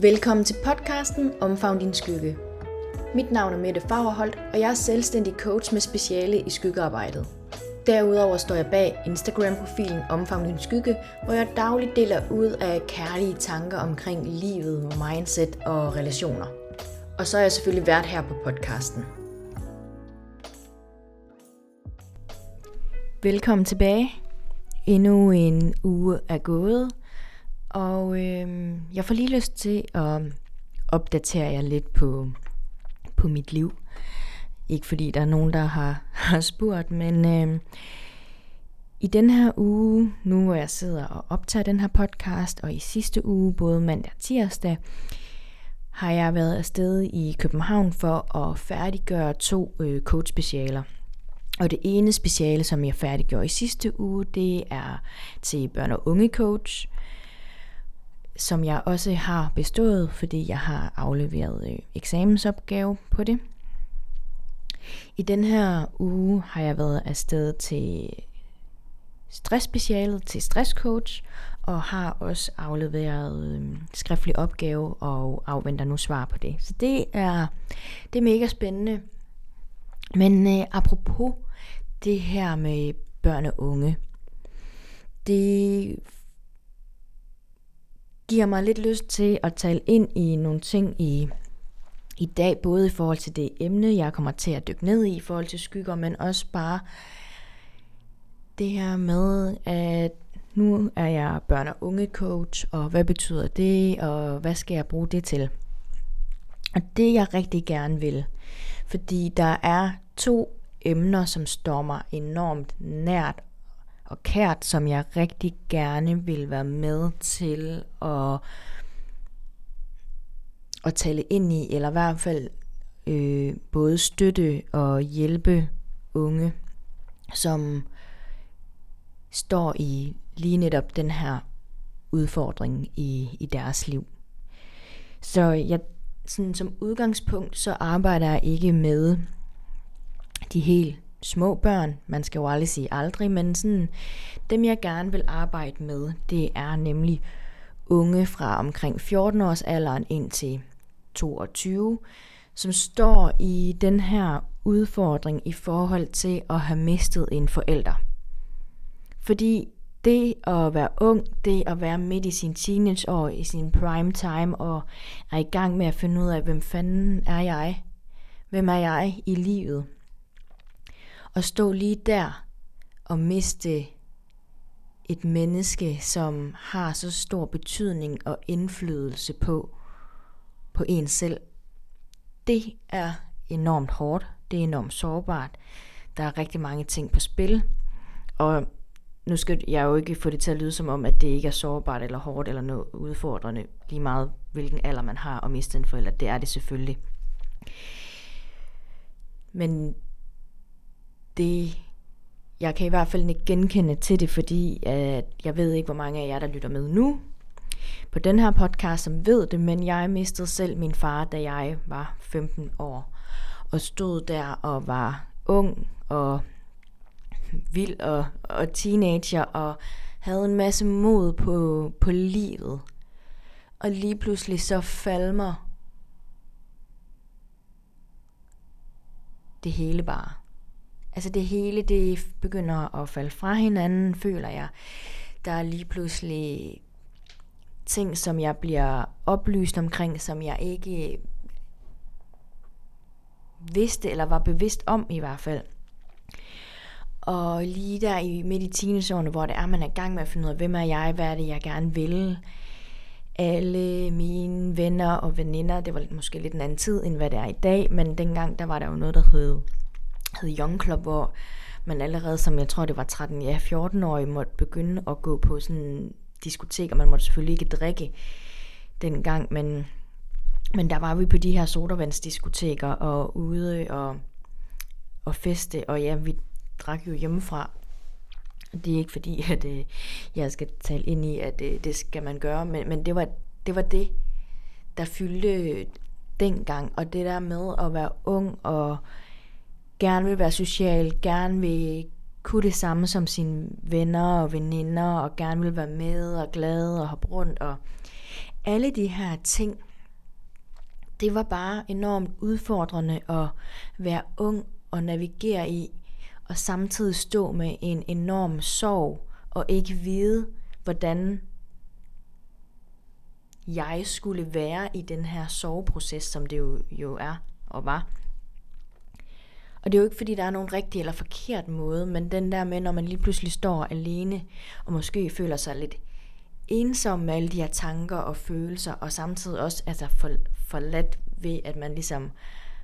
Velkommen til podcasten Omfavn din skygge. Mit navn er Mette Fagerholt, og jeg er selvstændig coach med speciale i skyggearbejdet. Derudover står jeg bag Instagram-profilen Omfavn din skygge, hvor jeg dagligt deler ud af kærlige tanker omkring livet, mindset og relationer. Og så er jeg selvfølgelig vært her på podcasten. Velkommen tilbage. Endnu en uge er gået, og øh, jeg får lige lyst til at opdatere jer lidt på, på mit liv. Ikke fordi der er nogen, der har, har spurgt, men øh, i den her uge, nu hvor jeg sidder og optager den her podcast, og i sidste uge, både mandag og tirsdag, har jeg været afsted i København for at færdiggøre to øh, coach-specialer. Og det ene speciale, som jeg færdiggjorde i sidste uge, det er til børn- og unge coach, som jeg også har bestået, fordi jeg har afleveret øh, eksamensopgave på det. I den her uge har jeg været afsted til stressspecialet, til stresscoach, og har også afleveret øh, skriftlig opgave og afventer nu svar på det. Så det er, det er mega spændende. Men øh, apropos det her med børn og unge, det giver mig lidt lyst til at tale ind i nogle ting i, i dag, både i forhold til det emne, jeg kommer til at dykke ned i, i forhold til skygger, men også bare det her med, at nu er jeg børn- og unge coach, og hvad betyder det, og hvad skal jeg bruge det til? Og det jeg rigtig gerne vil, fordi der er to emner, som står mig enormt nært og kært, som jeg rigtig gerne vil være med til at, at tale ind i, eller i hvert fald øh, både støtte og hjælpe unge, som står i lige netop den her udfordring i, i deres liv. Så jeg, sådan som udgangspunkt, så arbejder jeg ikke med de helt små børn. Man skal jo aldrig sige aldrig, men sådan, dem jeg gerne vil arbejde med, det er nemlig unge fra omkring 14 års alderen ind til 22, som står i den her udfordring i forhold til at have mistet en forælder. Fordi det at være ung, det at være midt i sin teenageår, i sin prime time, og er i gang med at finde ud af, hvem fanden er jeg? Hvem er jeg i livet? At stå lige der og miste et menneske, som har så stor betydning og indflydelse på, på en selv, det er enormt hårdt, det er enormt sårbart. Der er rigtig mange ting på spil, og nu skal jeg jo ikke få det til at lyde som om, at det ikke er sårbart eller hårdt eller noget udfordrende, lige meget hvilken alder man har og miste en forælder. Det er det selvfølgelig. Men det, jeg kan i hvert fald ikke genkende til det, fordi at jeg ved ikke, hvor mange af jer, der lytter med nu på den her podcast, som ved det, men jeg mistede selv min far, da jeg var 15 år, og stod der og var ung og vild og, og teenager, og havde en masse mod på, på livet. Og lige pludselig så falmer det hele bare. Altså det hele, det begynder at falde fra hinanden, føler jeg. Der er lige pludselig ting, som jeg bliver oplyst omkring, som jeg ikke vidste, eller var bevidst om i hvert fald. Og lige der i midt i teenageårene, hvor det er, man er i gang med at finde ud af, hvem er jeg, hvad er det, jeg gerne vil. Alle mine venner og veninder, det var måske lidt en anden tid, end hvad det er i dag, men dengang, der var der jo noget, der hed hed Young Club, hvor man allerede som jeg tror det var 13 ja 14 år måtte begynde at gå på sådan diskotek, og man måtte selvfølgelig ikke drikke dengang, men, men der var vi på de her sodavandsdiskoteker og ude og, og feste, og ja, vi drak jo hjemmefra. Det er ikke fordi, at øh, jeg skal tale ind i, at øh, det skal man gøre, men, men det, var, det var det, der fyldte dengang, og det der med at være ung og gerne vil være social, gerne vil kunne det samme som sine venner og veninder, og gerne vil være med og glade og hoppe rundt. Og alle de her ting, det var bare enormt udfordrende at være ung og navigere i, og samtidig stå med en enorm sorg, og ikke vide, hvordan jeg skulle være i den her soveproces, som det jo, jo er og var. Og det er jo ikke fordi, der er nogen rigtig eller forkert måde, men den der med, når man lige pludselig står alene, og måske føler sig lidt ensom med alle de her tanker og følelser, og samtidig også altså for, forladt ved, at man ligesom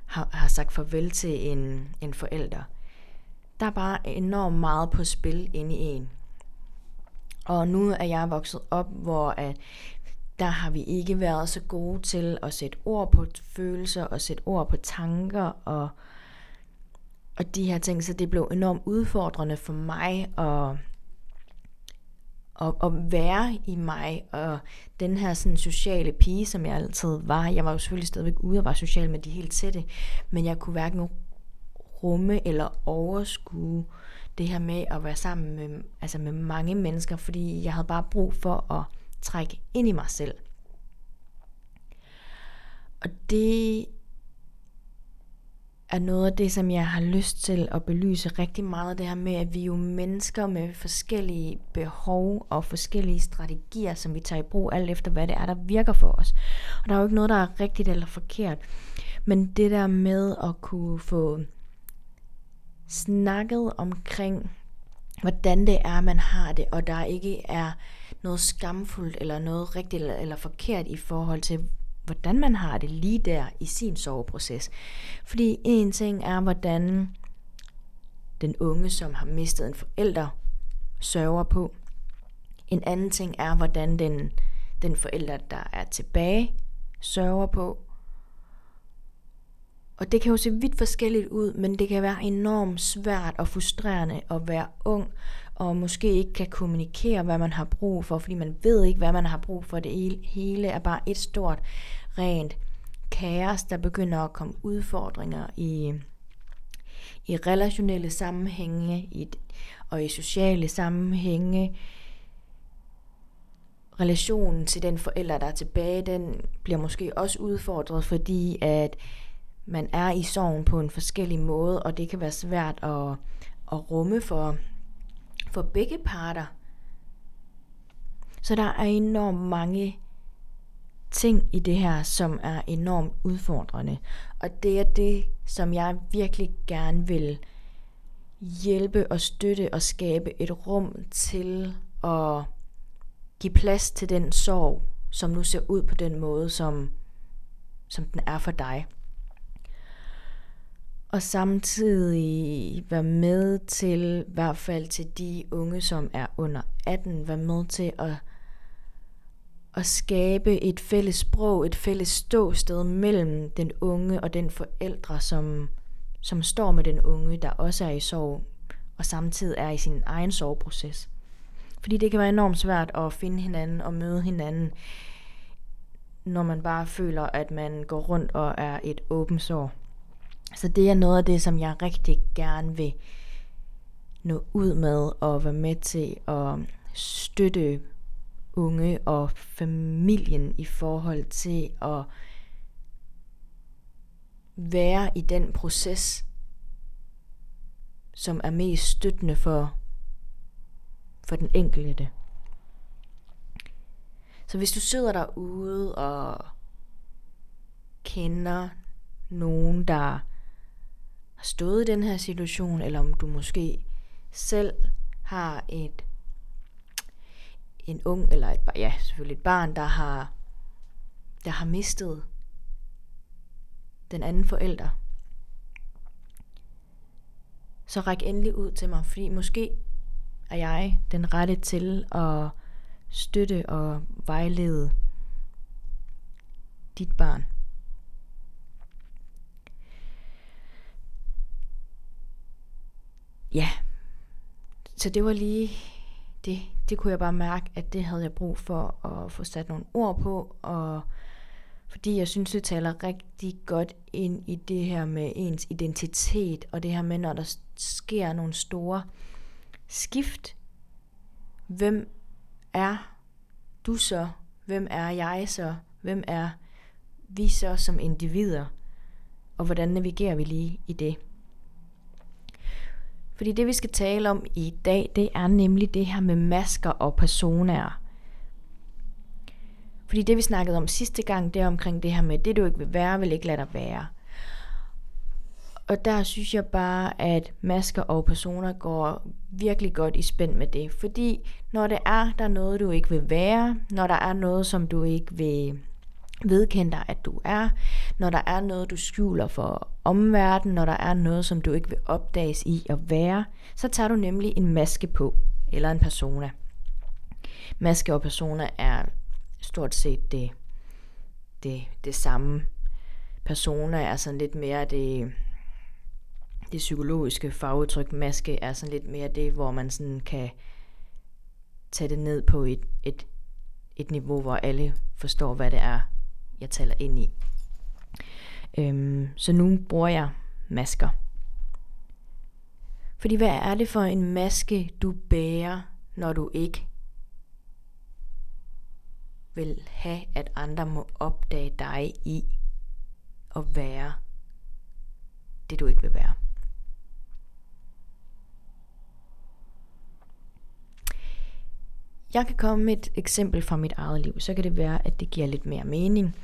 har, har sagt farvel til en, en forælder. Der er bare enormt meget på spil inde i en. Og nu er jeg vokset op, hvor at der har vi ikke været så gode til at sætte ord på følelser og sætte ord på tanker og, og de her ting. Så det blev enormt udfordrende for mig at, at, at være i mig og den her sådan sociale pige, som jeg altid var. Jeg var jo selvfølgelig stadigvæk ude og var social med de helt tætte, men jeg kunne hverken rumme eller overskue det her med at være sammen med, altså med mange mennesker, fordi jeg havde bare brug for at trække ind i mig selv. Og det er noget af det, som jeg har lyst til at belyse rigtig meget, det her med, at vi er jo mennesker med forskellige behov og forskellige strategier, som vi tager i brug, alt efter hvad det er, der virker for os. Og der er jo ikke noget, der er rigtigt eller forkert. Men det der med at kunne få snakket omkring, hvordan det er, man har det, og der ikke er noget skamfuldt eller noget rigtigt eller, eller forkert i forhold til, hvordan man har det lige der i sin soveproces. Fordi en ting er, hvordan den unge, som har mistet en forælder, sørger på. En anden ting er, hvordan den, den forælder, der er tilbage, sørger på. Og det kan jo se vidt forskelligt ud, men det kan være enormt svært og frustrerende at være ung, og måske ikke kan kommunikere, hvad man har brug for, fordi man ved ikke, hvad man har brug for. Det hele er bare et stort, rent kaos, der begynder at komme udfordringer i, i relationelle sammenhænge i, og i sociale sammenhænge. Relationen til den forælder, der er tilbage, den bliver måske også udfordret, fordi at man er i sorgen på en forskellig måde, og det kan være svært at, at rumme for, for begge parter. Så der er enormt mange ting i det her, som er enormt udfordrende. Og det er det, som jeg virkelig gerne vil hjælpe og støtte og skabe et rum til at give plads til den sorg, som nu ser ud på den måde, som, som den er for dig og samtidig være med til, i hvert fald til de unge, som er under 18, være med til at, at skabe et fælles sprog, et fælles ståsted mellem den unge og den forældre, som, som står med den unge, der også er i sorg, og samtidig er i sin egen sorgproces. Fordi det kan være enormt svært at finde hinanden og møde hinanden, når man bare føler, at man går rundt og er et åbent sår. Så det er noget af det, som jeg rigtig gerne vil nå ud med og være med til at støtte unge og familien i forhold til at være i den proces, som er mest støttende for, for den enkelte. Så hvis du sidder derude og kender nogen, der har stået i den her situation, eller om du måske selv har et en ung, eller et, ja, selvfølgelig et barn, der har, der har mistet den anden forælder. Så ræk endelig ud til mig, fordi måske er jeg den rette til at støtte og vejlede dit barn. Ja, så det var lige det. Det kunne jeg bare mærke, at det havde jeg brug for at få sat nogle ord på, og fordi jeg synes, det taler rigtig godt ind i det her med ens identitet, og det her med, når der sker nogle store skift. Hvem er du så? Hvem er jeg så? Hvem er vi så som individer? Og hvordan navigerer vi lige i det? Fordi det vi skal tale om i dag, det er nemlig det her med masker og personer. Fordi det vi snakkede om sidste gang, det er omkring det her med, det du ikke vil være, vil ikke lade dig være. Og der synes jeg bare, at masker og personer går virkelig godt i spænd med det. Fordi når det er, der er noget, du ikke vil være, når der er noget, som du ikke vil vedkende dig, at du er, når der er noget, du skjuler for omverdenen, når der er noget, som du ikke vil opdages i at være, så tager du nemlig en maske på, eller en persona. Maske og persona er stort set det, det, det samme. Persona er sådan lidt mere det, det psykologiske fagudtryk. Maske er sådan lidt mere det, hvor man sådan kan tage det ned på et, et, et niveau, hvor alle forstår, hvad det er, jeg taler ind i. Øhm, så nu bruger jeg masker. Fordi hvad er det for en maske, du bærer, når du ikke vil have, at andre må opdage dig i at være det, du ikke vil være? Jeg kan komme med et eksempel fra mit eget liv, så kan det være, at det giver lidt mere mening.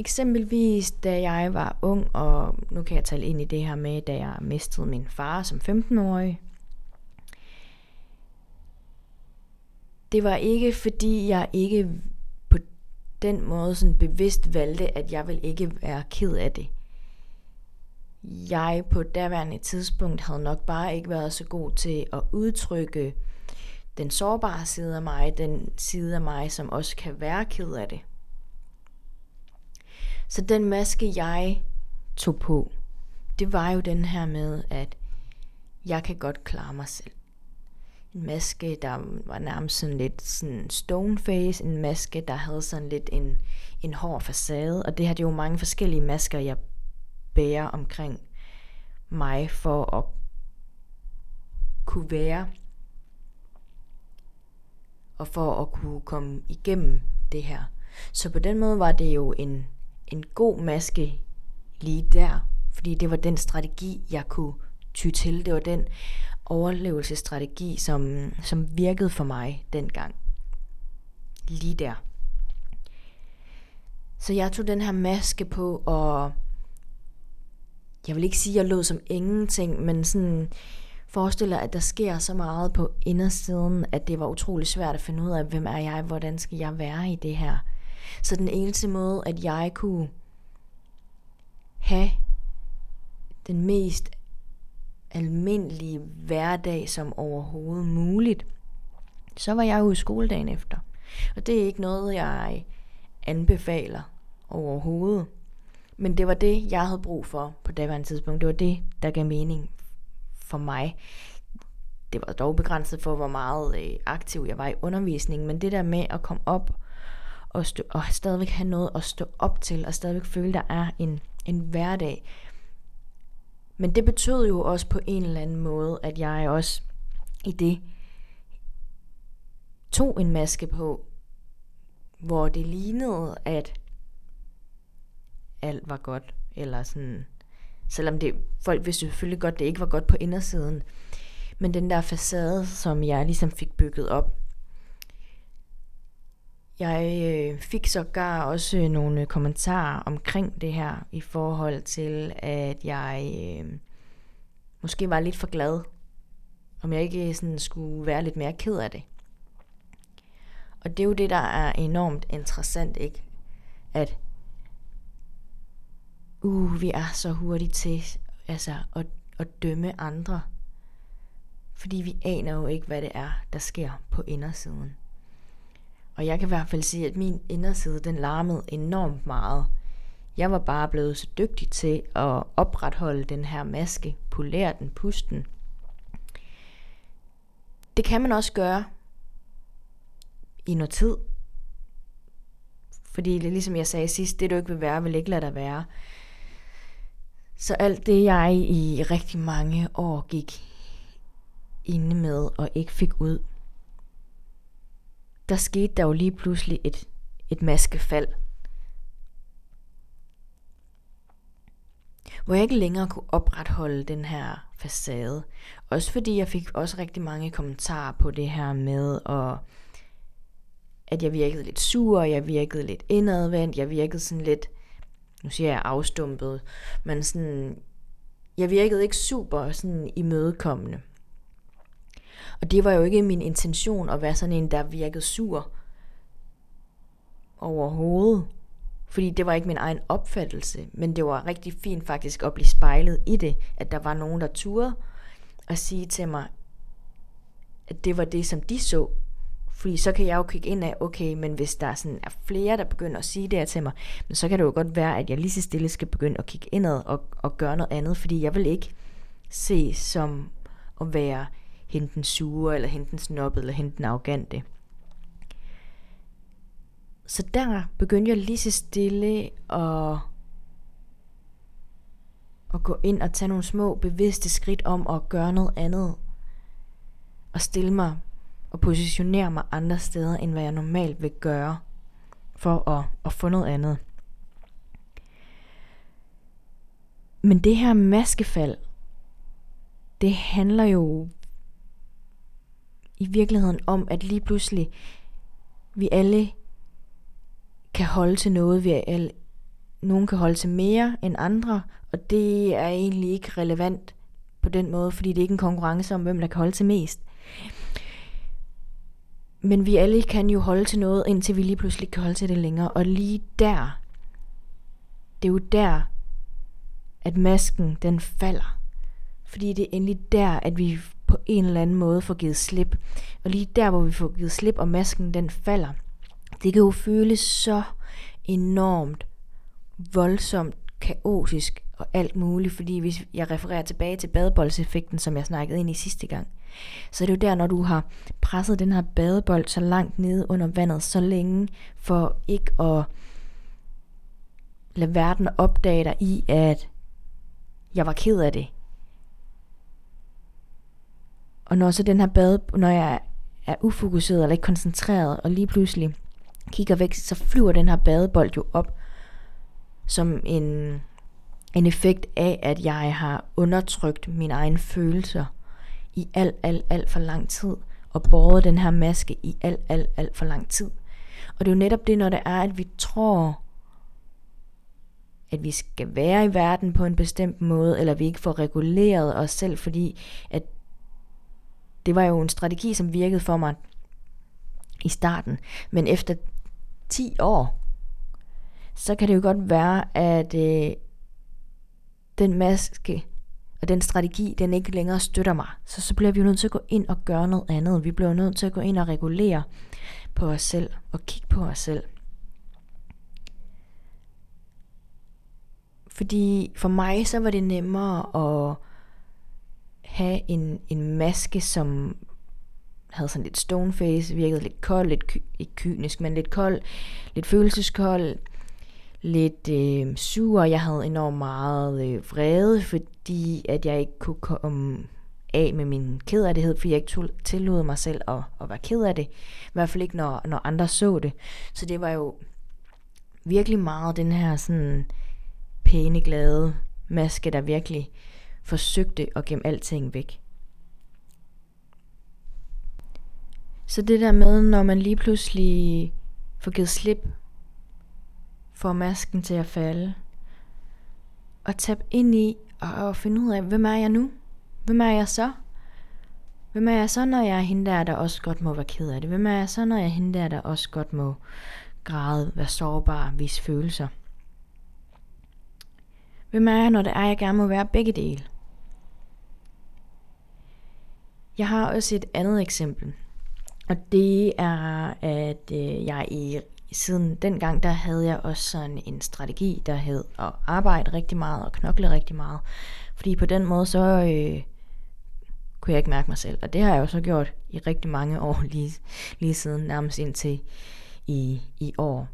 Eksempelvis, da jeg var ung, og nu kan jeg tale ind i det her med, da jeg mistede min far som 15-årig. Det var ikke, fordi jeg ikke på den måde sådan bevidst valgte, at jeg vil ikke være ked af det. Jeg på daværende tidspunkt havde nok bare ikke været så god til at udtrykke den sårbare side af mig, den side af mig, som også kan være ked af det. Så den maske, jeg tog på, det var jo den her med, at jeg kan godt klare mig selv. En maske, der var nærmest sådan lidt sådan stone face, en maske, der havde sådan lidt en, en hård facade, og det har jo mange forskellige masker, jeg bærer omkring mig for at kunne være og for at kunne komme igennem det her. Så på den måde var det jo en, en god maske lige der, fordi det var den strategi, jeg kunne ty til. Det var den overlevelsesstrategi, som, som virkede for mig dengang. Lige der. Så jeg tog den her maske på, og jeg vil ikke sige, at jeg lå som ingenting, men sådan, forestiller, at der sker så meget på indersiden, at det var utrolig svært at finde ud af, hvem er jeg, hvordan skal jeg være i det her. Så den eneste måde, at jeg kunne have den mest almindelige hverdag som overhovedet muligt, så var jeg jo i skoledagen efter. Og det er ikke noget, jeg anbefaler overhovedet. Men det var det, jeg havde brug for på daværende tidspunkt. Det var det, der gav mening for mig. Det var dog begrænset for, hvor meget øh, aktiv jeg var i undervisningen, men det der med at komme op og, stå, og stadigvæk have noget at stå op til, og stadigvæk føle, der er en, en hverdag. Men det betød jo også på en eller anden måde, at jeg også i det tog en maske på, hvor det lignede, at alt var godt, eller sådan, Selvom det, folk vidste selvfølgelig godt, det ikke var godt på indersiden. Men den der facade, som jeg ligesom fik bygget op, jeg øh, fik sågar også øh, nogle øh, kommentarer omkring det her, i forhold til, at jeg øh, måske var lidt for glad, om jeg ikke øh, sådan skulle være lidt mere ked af det. Og det er jo det, der er enormt interessant, ikke? At uh, vi er så hurtige til altså, at, at dømme andre. Fordi vi aner jo ikke, hvad det er, der sker på indersiden. Og jeg kan i hvert fald sige, at min inderside, den larmede enormt meget. Jeg var bare blevet så dygtig til at opretholde den her maske, polere den, pusten. Det kan man også gøre i noget tid. Fordi ligesom jeg sagde sidst, det du ikke vil være, vil ikke lade dig være. Så alt det, jeg i rigtig mange år gik inde med og ikke fik ud, der skete der jo lige pludselig et, et maskefald. Hvor jeg ikke længere kunne opretholde den her facade. Også fordi jeg fik også rigtig mange kommentarer på det her med, og at jeg virkede lidt sur, jeg virkede lidt indadvendt, jeg virkede sådan lidt, nu siger jeg afstumpet, men sådan, jeg virkede ikke super sådan imødekommende. Og det var jo ikke min intention at være sådan en, der virkede sur overhovedet. Fordi det var ikke min egen opfattelse, men det var rigtig fint faktisk at blive spejlet i det, at der var nogen, der turde at sige til mig, at det var det, som de så. Fordi så kan jeg jo kigge ind af, okay, men hvis der sådan er flere, der begynder at sige det her til mig, men så kan det jo godt være, at jeg lige så stille skal begynde at kigge indad og, og gøre noget andet, fordi jeg vil ikke se som at være hende den sure, eller hende den snobbede, eller hende den arrogante. Så der begyndte jeg lige så stille at, at gå ind og tage nogle små bevidste skridt om at gøre noget andet. Og stille mig og positionere mig andre steder, end hvad jeg normalt vil gøre, for at, at få noget andet. Men det her maskefald, det handler jo i virkeligheden om, at lige pludselig vi alle kan holde til noget, vi alle, nogen kan holde til mere end andre, og det er egentlig ikke relevant på den måde, fordi det er ikke en konkurrence om, hvem der kan holde til mest. Men vi alle kan jo holde til noget, indtil vi lige pludselig kan holde til det længere. Og lige der, det er jo der, at masken den falder. Fordi det er endelig der, at vi på en eller anden måde får givet slip. Og lige der, hvor vi får givet slip, og masken den falder, det kan jo føles så enormt voldsomt, kaotisk og alt muligt, fordi hvis jeg refererer tilbage til badeboldseffekten, som jeg snakkede ind i sidste gang, så er det jo der, når du har presset den her badebold så langt nede under vandet så længe, for ikke at lade verden opdage dig i, at jeg var ked af det. Og når så den her bade, når jeg er ufokuseret eller ikke koncentreret, og lige pludselig kigger væk, så flyver den her badebold jo op som en, en effekt af, at jeg har undertrykt mine egne følelser i alt, alt, alt for lang tid, og båret den her maske i alt, alt, alt for lang tid. Og det er jo netop det, når det er, at vi tror, at vi skal være i verden på en bestemt måde, eller vi ikke får reguleret os selv, fordi at det var jo en strategi, som virkede for mig i starten. Men efter 10 år, så kan det jo godt være, at øh, den maske og den strategi, den ikke længere støtter mig. Så så bliver vi jo nødt til at gå ind og gøre noget andet. Vi bliver nødt til at gå ind og regulere på os selv og kigge på os selv. Fordi for mig så var det nemmere at have en, en maske, som havde sådan lidt stone face, virkede lidt kold, lidt ky- ikke kynisk, men lidt kold, lidt følelseskold, lidt øh, sur. Jeg havde enormt meget øh, vrede, fordi at jeg ikke kunne komme af med min kederlighed, fordi jeg ikke tog, tillod mig selv at, at være ked af det. I hvert fald ikke, når, når andre så det. Så det var jo virkelig meget den her sådan pæne, glade maske, der virkelig forsøgte at gemme alting væk. Så det der med, når man lige pludselig får givet slip, får masken til at falde, og tab ind i og finde ud af, hvem er jeg nu? Hvem er jeg så? Hvem er jeg så, når jeg er hende der, der også godt må være ked af det? Hvem er jeg så, når jeg er hende der, der også godt må græde, være sårbar, vise følelser? Hvem er jeg, når det er, jeg gerne må være begge dele? Jeg har også et andet eksempel. Og det er, at øh, jeg i siden dengang, der havde jeg også sådan en strategi, der hed at arbejde rigtig meget og knokle rigtig meget. Fordi på den måde, så øh, kunne jeg ikke mærke mig selv. Og det har jeg jo så gjort i rigtig mange år, lige, lige siden nærmest indtil i, i år,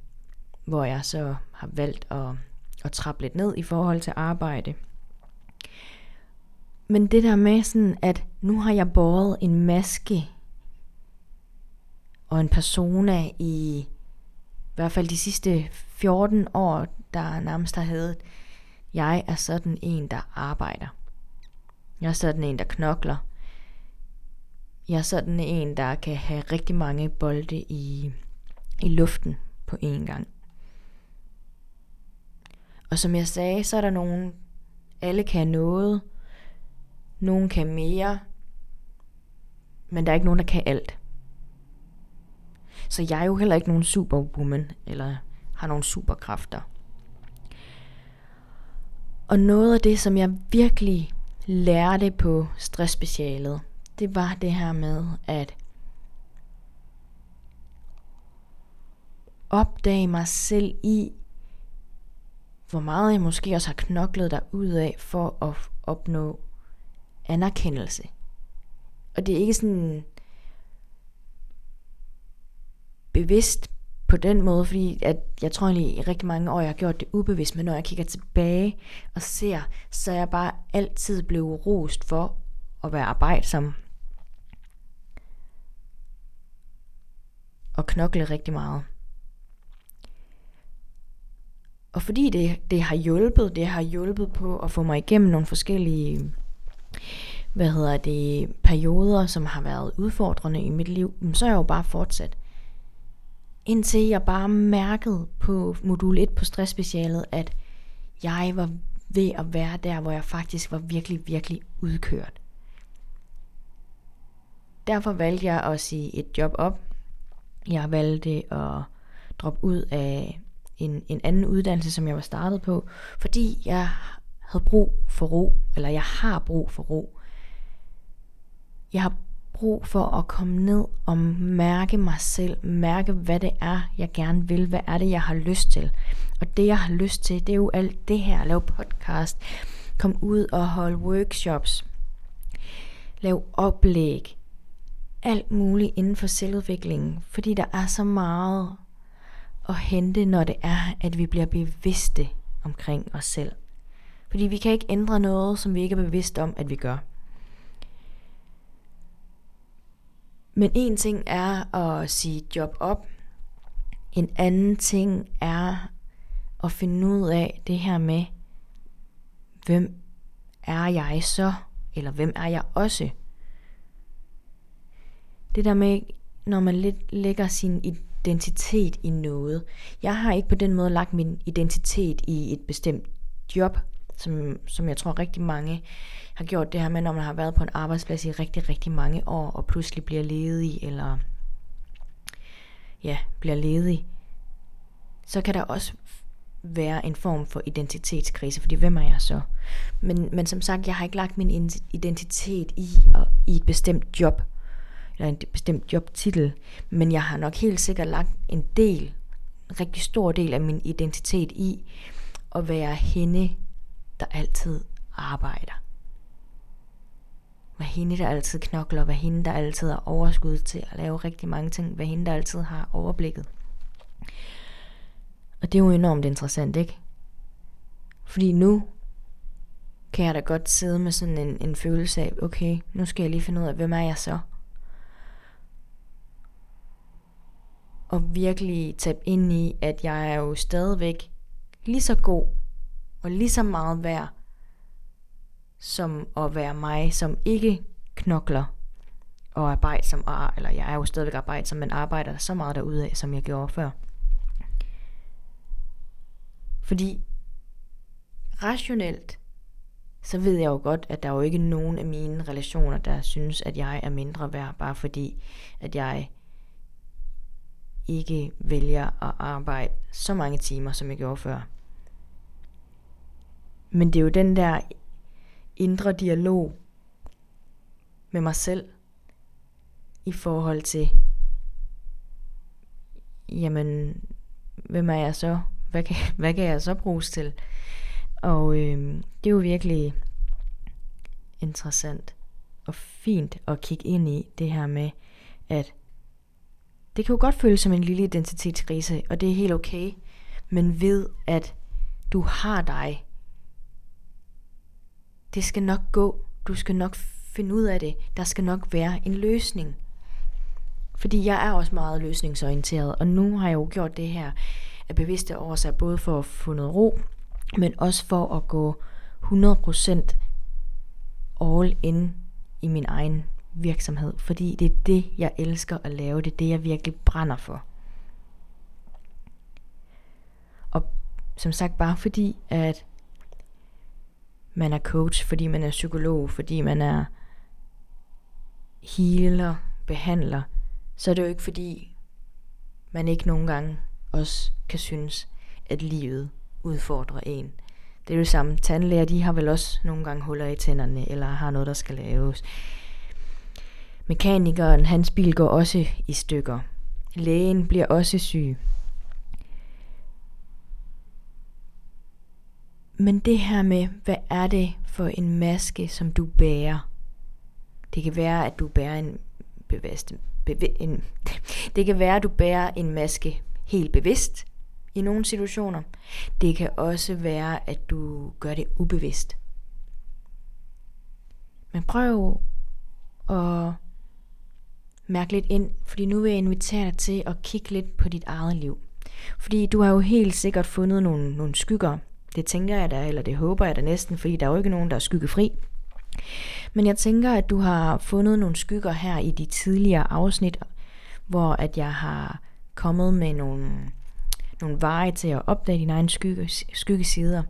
hvor jeg så har valgt at, at trappe lidt ned i forhold til arbejde men det der med sådan, at nu har jeg båret en maske og en persona i i hvert fald de sidste 14 år, der nærmest har heddet, jeg er sådan en, der arbejder. Jeg er sådan en, der knokler. Jeg er sådan en, der kan have rigtig mange bolde i, i luften på én gang. Og som jeg sagde, så er der nogen, alle kan noget, nogen kan mere, men der er ikke nogen, der kan alt. Så jeg er jo heller ikke nogen superwoman, eller har nogen superkræfter. Og noget af det, som jeg virkelig lærte på stressspecialet, det var det her med at opdage mig selv i, hvor meget jeg måske også har knoklet der ud af for at opnå anerkendelse. Og det er ikke sådan bevidst på den måde, fordi at jeg tror egentlig i rigtig mange år, jeg har gjort det ubevidst, men når jeg kigger tilbage og ser, så er jeg bare altid blevet rost for at være arbejdsom. Og knokle rigtig meget. Og fordi det, det har hjulpet, det har hjulpet på at få mig igennem nogle forskellige hvad hedder det, perioder, som har været udfordrende i mit liv, så er jeg jo bare fortsat. Indtil jeg bare mærkede på modul 1 på stressspecialet, at jeg var ved at være der, hvor jeg faktisk var virkelig, virkelig udkørt. Derfor valgte jeg at sige et job op. Jeg valgte at droppe ud af en, en anden uddannelse, som jeg var startet på, fordi jeg havde brug for ro, eller jeg har brug for ro. Jeg har brug for at komme ned og mærke mig selv, mærke hvad det er, jeg gerne vil, hvad er det, jeg har lyst til. Og det, jeg har lyst til, det er jo alt det her, lave podcast, komme ud og holde workshops, lave oplæg, alt muligt inden for selvudviklingen, fordi der er så meget at hente, når det er, at vi bliver bevidste omkring os selv. Fordi vi kan ikke ændre noget, som vi ikke er bevidst om, at vi gør. Men en ting er at sige job op. En anden ting er at finde ud af det her med, hvem er jeg så? Eller hvem er jeg også? Det der med, når man lidt lægger sin identitet i noget. Jeg har ikke på den måde lagt min identitet i et bestemt job, som, som jeg tror rigtig mange har gjort det her med, når man har været på en arbejdsplads i rigtig, rigtig mange år, og pludselig bliver ledig, eller ja, bliver ledig, så kan der også være en form for identitetskrise, fordi hvem er jeg så? Men, men som sagt, jeg har ikke lagt min identitet i, og, i et bestemt job, eller en bestemt jobtitel, men jeg har nok helt sikkert lagt en del, en rigtig stor del af min identitet i at være hende, der altid arbejder. Hvad hende, der altid knokler, hvad hende, der altid har overskud til at lave rigtig mange ting, hvad hende, der altid har overblikket. Og det er jo enormt interessant, ikke? Fordi nu kan jeg da godt sidde med sådan en, en følelse af, okay, nu skal jeg lige finde ud af, hvem er jeg så? Og virkelig tabe ind i, at jeg er jo stadigvæk lige så god og lige så meget værd som at være mig, som ikke knokler og arbejde som eller jeg er jo stadigvæk arbejdsom, men arbejder så meget derude af, som jeg gjorde før. Fordi rationelt, så ved jeg jo godt, at der er jo ikke nogen af mine relationer, der synes, at jeg er mindre værd, bare fordi, at jeg ikke vælger at arbejde så mange timer, som jeg gjorde før. Men det er jo den der indre dialog med mig selv i forhold til, jamen, hvem er jeg så? Hvad kan, hvad kan jeg så bruges til? Og øh, det er jo virkelig interessant og fint at kigge ind i det her med, at det kan jo godt føles som en lille identitetskrise, og det er helt okay, men ved at du har dig det skal nok gå. Du skal nok finde ud af det. Der skal nok være en løsning. Fordi jeg er også meget løsningsorienteret, og nu har jeg jo gjort det her af bevidste årsager, både for at få noget ro, men også for at gå 100% all in i min egen virksomhed, fordi det er det, jeg elsker at lave, det er det, jeg virkelig brænder for. Og som sagt, bare fordi, at man er coach, fordi man er psykolog, fordi man er healer, behandler, så er det jo ikke fordi, man ikke nogen gange også kan synes, at livet udfordrer en. Det er jo det samme. Tandlæger, de har vel også nogle gange huller i tænderne, eller har noget, der skal laves. Mekanikeren, hans bil går også i stykker. Lægen bliver også syg. Men det her med, hvad er det for en maske, som du bærer? Det kan være, at du bærer en bevidst, bevi, en, det kan være, at du bærer en maske helt bevidst i nogle situationer. Det kan også være, at du gør det ubevidst. Men prøv at mærke lidt ind, fordi nu vil jeg invitere dig til at kigge lidt på dit eget liv. Fordi du har jo helt sikkert fundet nogle, nogle skygger. Det tænker jeg da, eller det håber jeg da næsten, fordi der er jo ikke nogen, der er skyggefri. Men jeg tænker, at du har fundet nogle skygger her i de tidligere afsnit, hvor at jeg har kommet med nogle, nogle veje til at opdage dine egne skygge, skyggesider.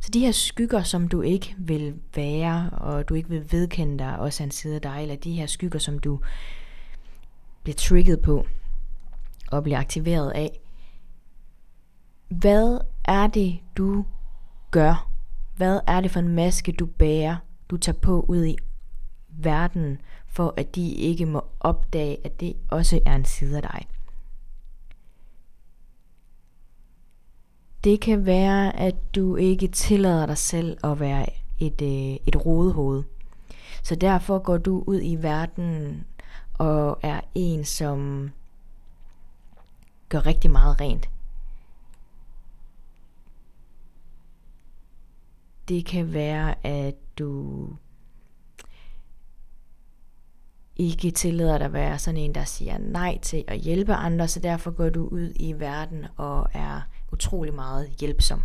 Så de her skygger, som du ikke vil være, og du ikke vil vedkende dig også en side af dig, eller de her skygger, som du bliver trigget på og bliver aktiveret af. Hvad er det, du gør? Hvad er det for en maske, du bærer, du tager på ud i verden, for at de ikke må opdage, at det også er en side af dig? Det kan være, at du ikke tillader dig selv at være et, øh, et rodehoved. Så derfor går du ud i verden og er en, som gør rigtig meget rent. Det kan være, at du ikke tillader dig at være sådan en, der siger nej til at hjælpe andre, så derfor går du ud i verden og er utrolig meget hjælpsom.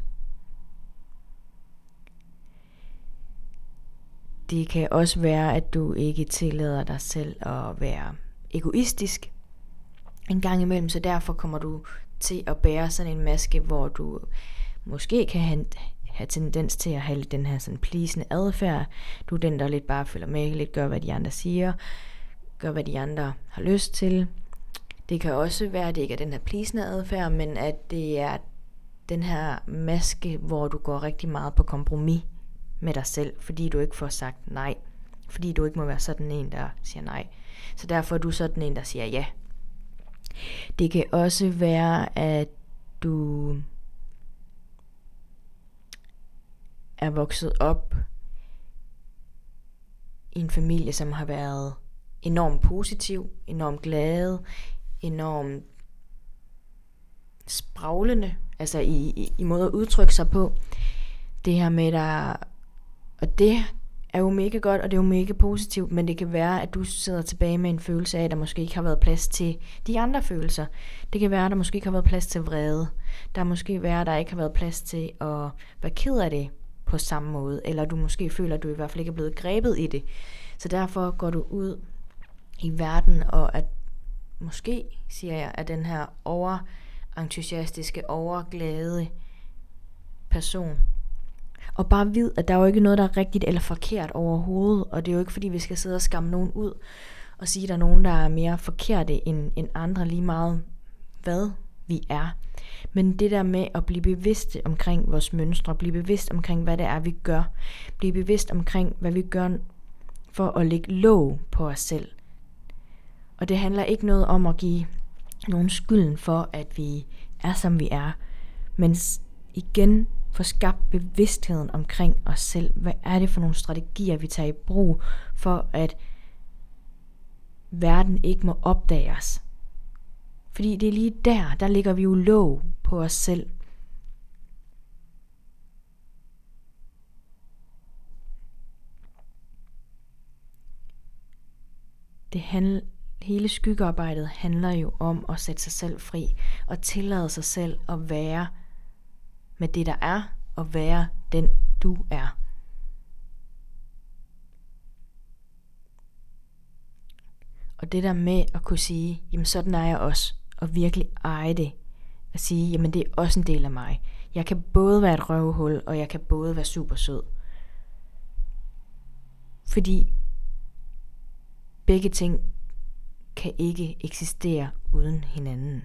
Det kan også være, at du ikke tillader dig selv at være egoistisk en gang imellem, så derfor kommer du til at bære sådan en maske, hvor du måske kan have, tendens til at have den her sådan plisende adfærd. Du er den, der lidt bare følger med, lidt gør, hvad de andre siger, gør, hvad de andre har lyst til. Det kan også være, at det ikke er den her plisende adfærd, men at det er den her maske, hvor du går rigtig meget på kompromis med dig selv, fordi du ikke får sagt nej. Fordi du ikke må være sådan en, der siger nej. Så derfor er du sådan en, der siger ja. Det kan også være, at du er vokset op i en familie, som har været enormt positiv, enormt glade, enormt spraglende, altså i, i, i måde at udtrykke sig på. Det her med, der og det er jo mega godt, og det er jo mega positivt, men det kan være, at du sidder tilbage med en følelse af, at der måske ikke har været plads til de andre følelser. Det kan være, at der måske ikke har været plads til vrede. Der måske være, at der ikke har været plads til at være ked af det på samme måde, eller du måske føler, at du i hvert fald ikke er blevet grebet i det. Så derfor går du ud i verden, og at måske, siger jeg, at den her overentusiastiske, overglade person, og bare vid, at der er jo ikke noget, der er rigtigt eller forkert overhovedet. Og det er jo ikke, fordi vi skal sidde og skamme nogen ud og sige, at der er nogen, der er mere forkerte end, end andre lige meget, hvad vi er. Men det der med at blive bevidste omkring vores mønstre, blive bevidst omkring, hvad det er, vi gør, blive bevidst omkring, hvad vi gør for at lægge låg på os selv. Og det handler ikke noget om at give nogen skylden for, at vi er, som vi er, men igen få skabt bevidstheden omkring os selv. Hvad er det for nogle strategier, vi tager i brug for, at verden ikke må opdage os? Fordi det er lige der, der ligger vi jo låg på os selv. Det handler, hele skyggearbejdet handler jo om at sætte sig selv fri og tillade sig selv at være med det, der er, og være den, du er. Og det der med at kunne sige, jamen sådan er jeg også, og virkelig eje det, at sige, jamen det er også en del af mig. Jeg kan både være et røvhul, og jeg kan både være super sød. Fordi begge ting kan ikke eksistere uden hinanden.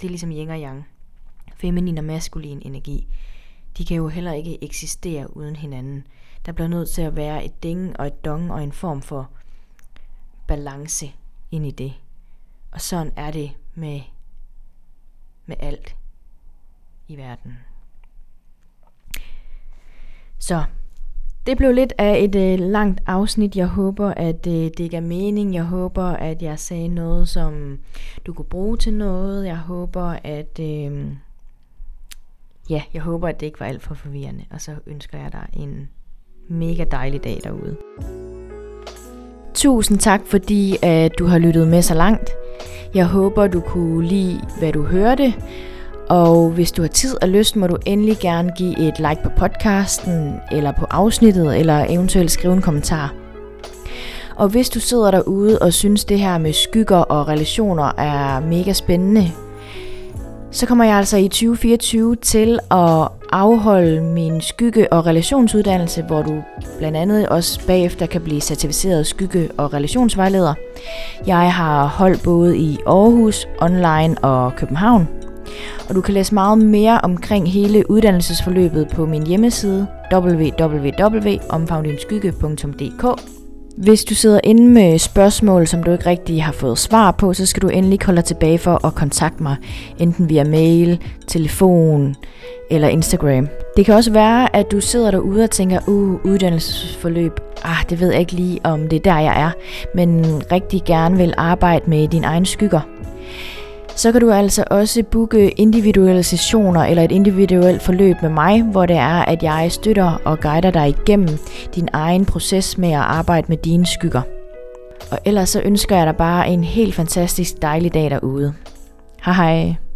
Det er ligesom yin og yang. Feminin og maskulin energi. De kan jo heller ikke eksistere uden hinanden. Der bliver nødt til at være et ding og et dong og en form for balance ind i det. Og sådan er det med, med alt i verden. Så det blev lidt af et øh, langt afsnit. Jeg håber, at øh, det gav mening. Jeg håber, at jeg sagde noget, som du kunne bruge til noget. Jeg håber, at... Øh, ja, jeg håber, at det ikke var alt for forvirrende. Og så ønsker jeg dig en mega dejlig dag derude. Tusind tak, fordi at du har lyttet med så langt. Jeg håber, du kunne lide, hvad du hørte. Og hvis du har tid og lyst, må du endelig gerne give et like på podcasten, eller på afsnittet, eller eventuelt skrive en kommentar. Og hvis du sidder derude og synes det her med skygger og relationer er mega spændende, så kommer jeg altså i 2024 til at afholde min skygge- og relationsuddannelse, hvor du blandt andet også bagefter kan blive certificeret skygge- og relationsvejleder. Jeg har holdt både i Aarhus, online og København. Og du kan læse meget mere omkring hele uddannelsesforløbet på min hjemmeside www.omfavndinskygge.dk hvis du sidder inde med spørgsmål, som du ikke rigtig har fået svar på, så skal du endelig holde dig tilbage for at kontakte mig, enten via mail, telefon eller Instagram. Det kan også være, at du sidder derude og tænker, uh, uddannelsesforløb, ah, det ved jeg ikke lige, om det er der, jeg er, men rigtig gerne vil arbejde med dine egne skygger så kan du altså også booke individuelle sessioner eller et individuelt forløb med mig, hvor det er, at jeg støtter og guider dig igennem din egen proces med at arbejde med dine skygger. Og ellers så ønsker jeg dig bare en helt fantastisk dejlig dag derude. Hej hej.